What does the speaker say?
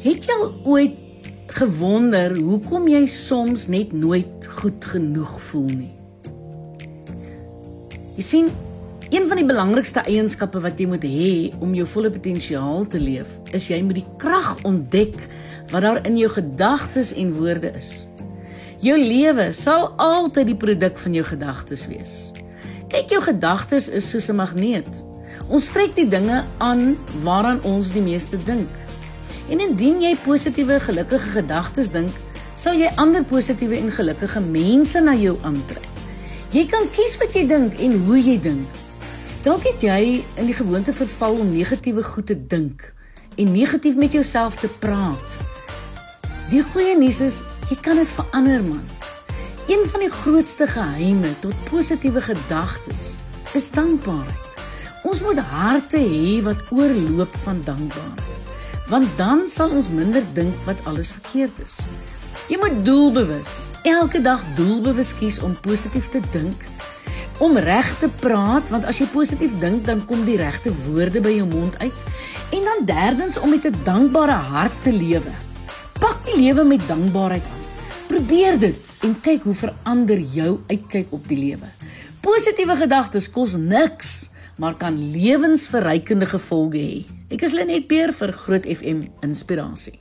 Het jy al ooit gewonder hoekom jy soms net nooit goed genoeg voel nie? Jy sien, een van die belangrikste eienskappe wat jy moet hê om jou volle potensiaal te leef, is jy moet die krag ontdek wat daar in jou gedagtes en woorde is. Jou lewe sal altyd die produk van jou gedagtes wees. Kyk, jou gedagtes is soos 'n magneet. Ons trek die dinge aan waaraan ons die meeste dink. En indien jy positiewe, gelukkige gedagtes dink, sal jy ander positiewe en gelukkige mense na jou aantrek. Jy kan kies wat jy dink en hoe jy dink. Dalk het jy in die gewoonte verval om negatiewe goed te dink en negatief met jouself te praat. Die goeie nuus is, jy kan dit verander man. Een van die grootste geheime tot positiewe gedagtes is dankbaarheid. Ons moet harte hê wat oorloop van dankbaarheid want dan sal ons minder dink wat alles verkeerd is. Jy moet doelbewus elke dag doelbewus kies om positief te dink, om reg te praat, want as jy positief dink, dan kom die regte woorde by jou mond uit. En dan derdens om met 'n dankbare hart te lewe. Pak die lewe met dankbaarheid aan. Probeer dit en kyk hoe verander jou uitkyk op die lewe. Positiewe gedagtes kos niks maar kan lewensverrykende gevolge hê. Ek is Lenet Peer vir Groot FM Inspirasie.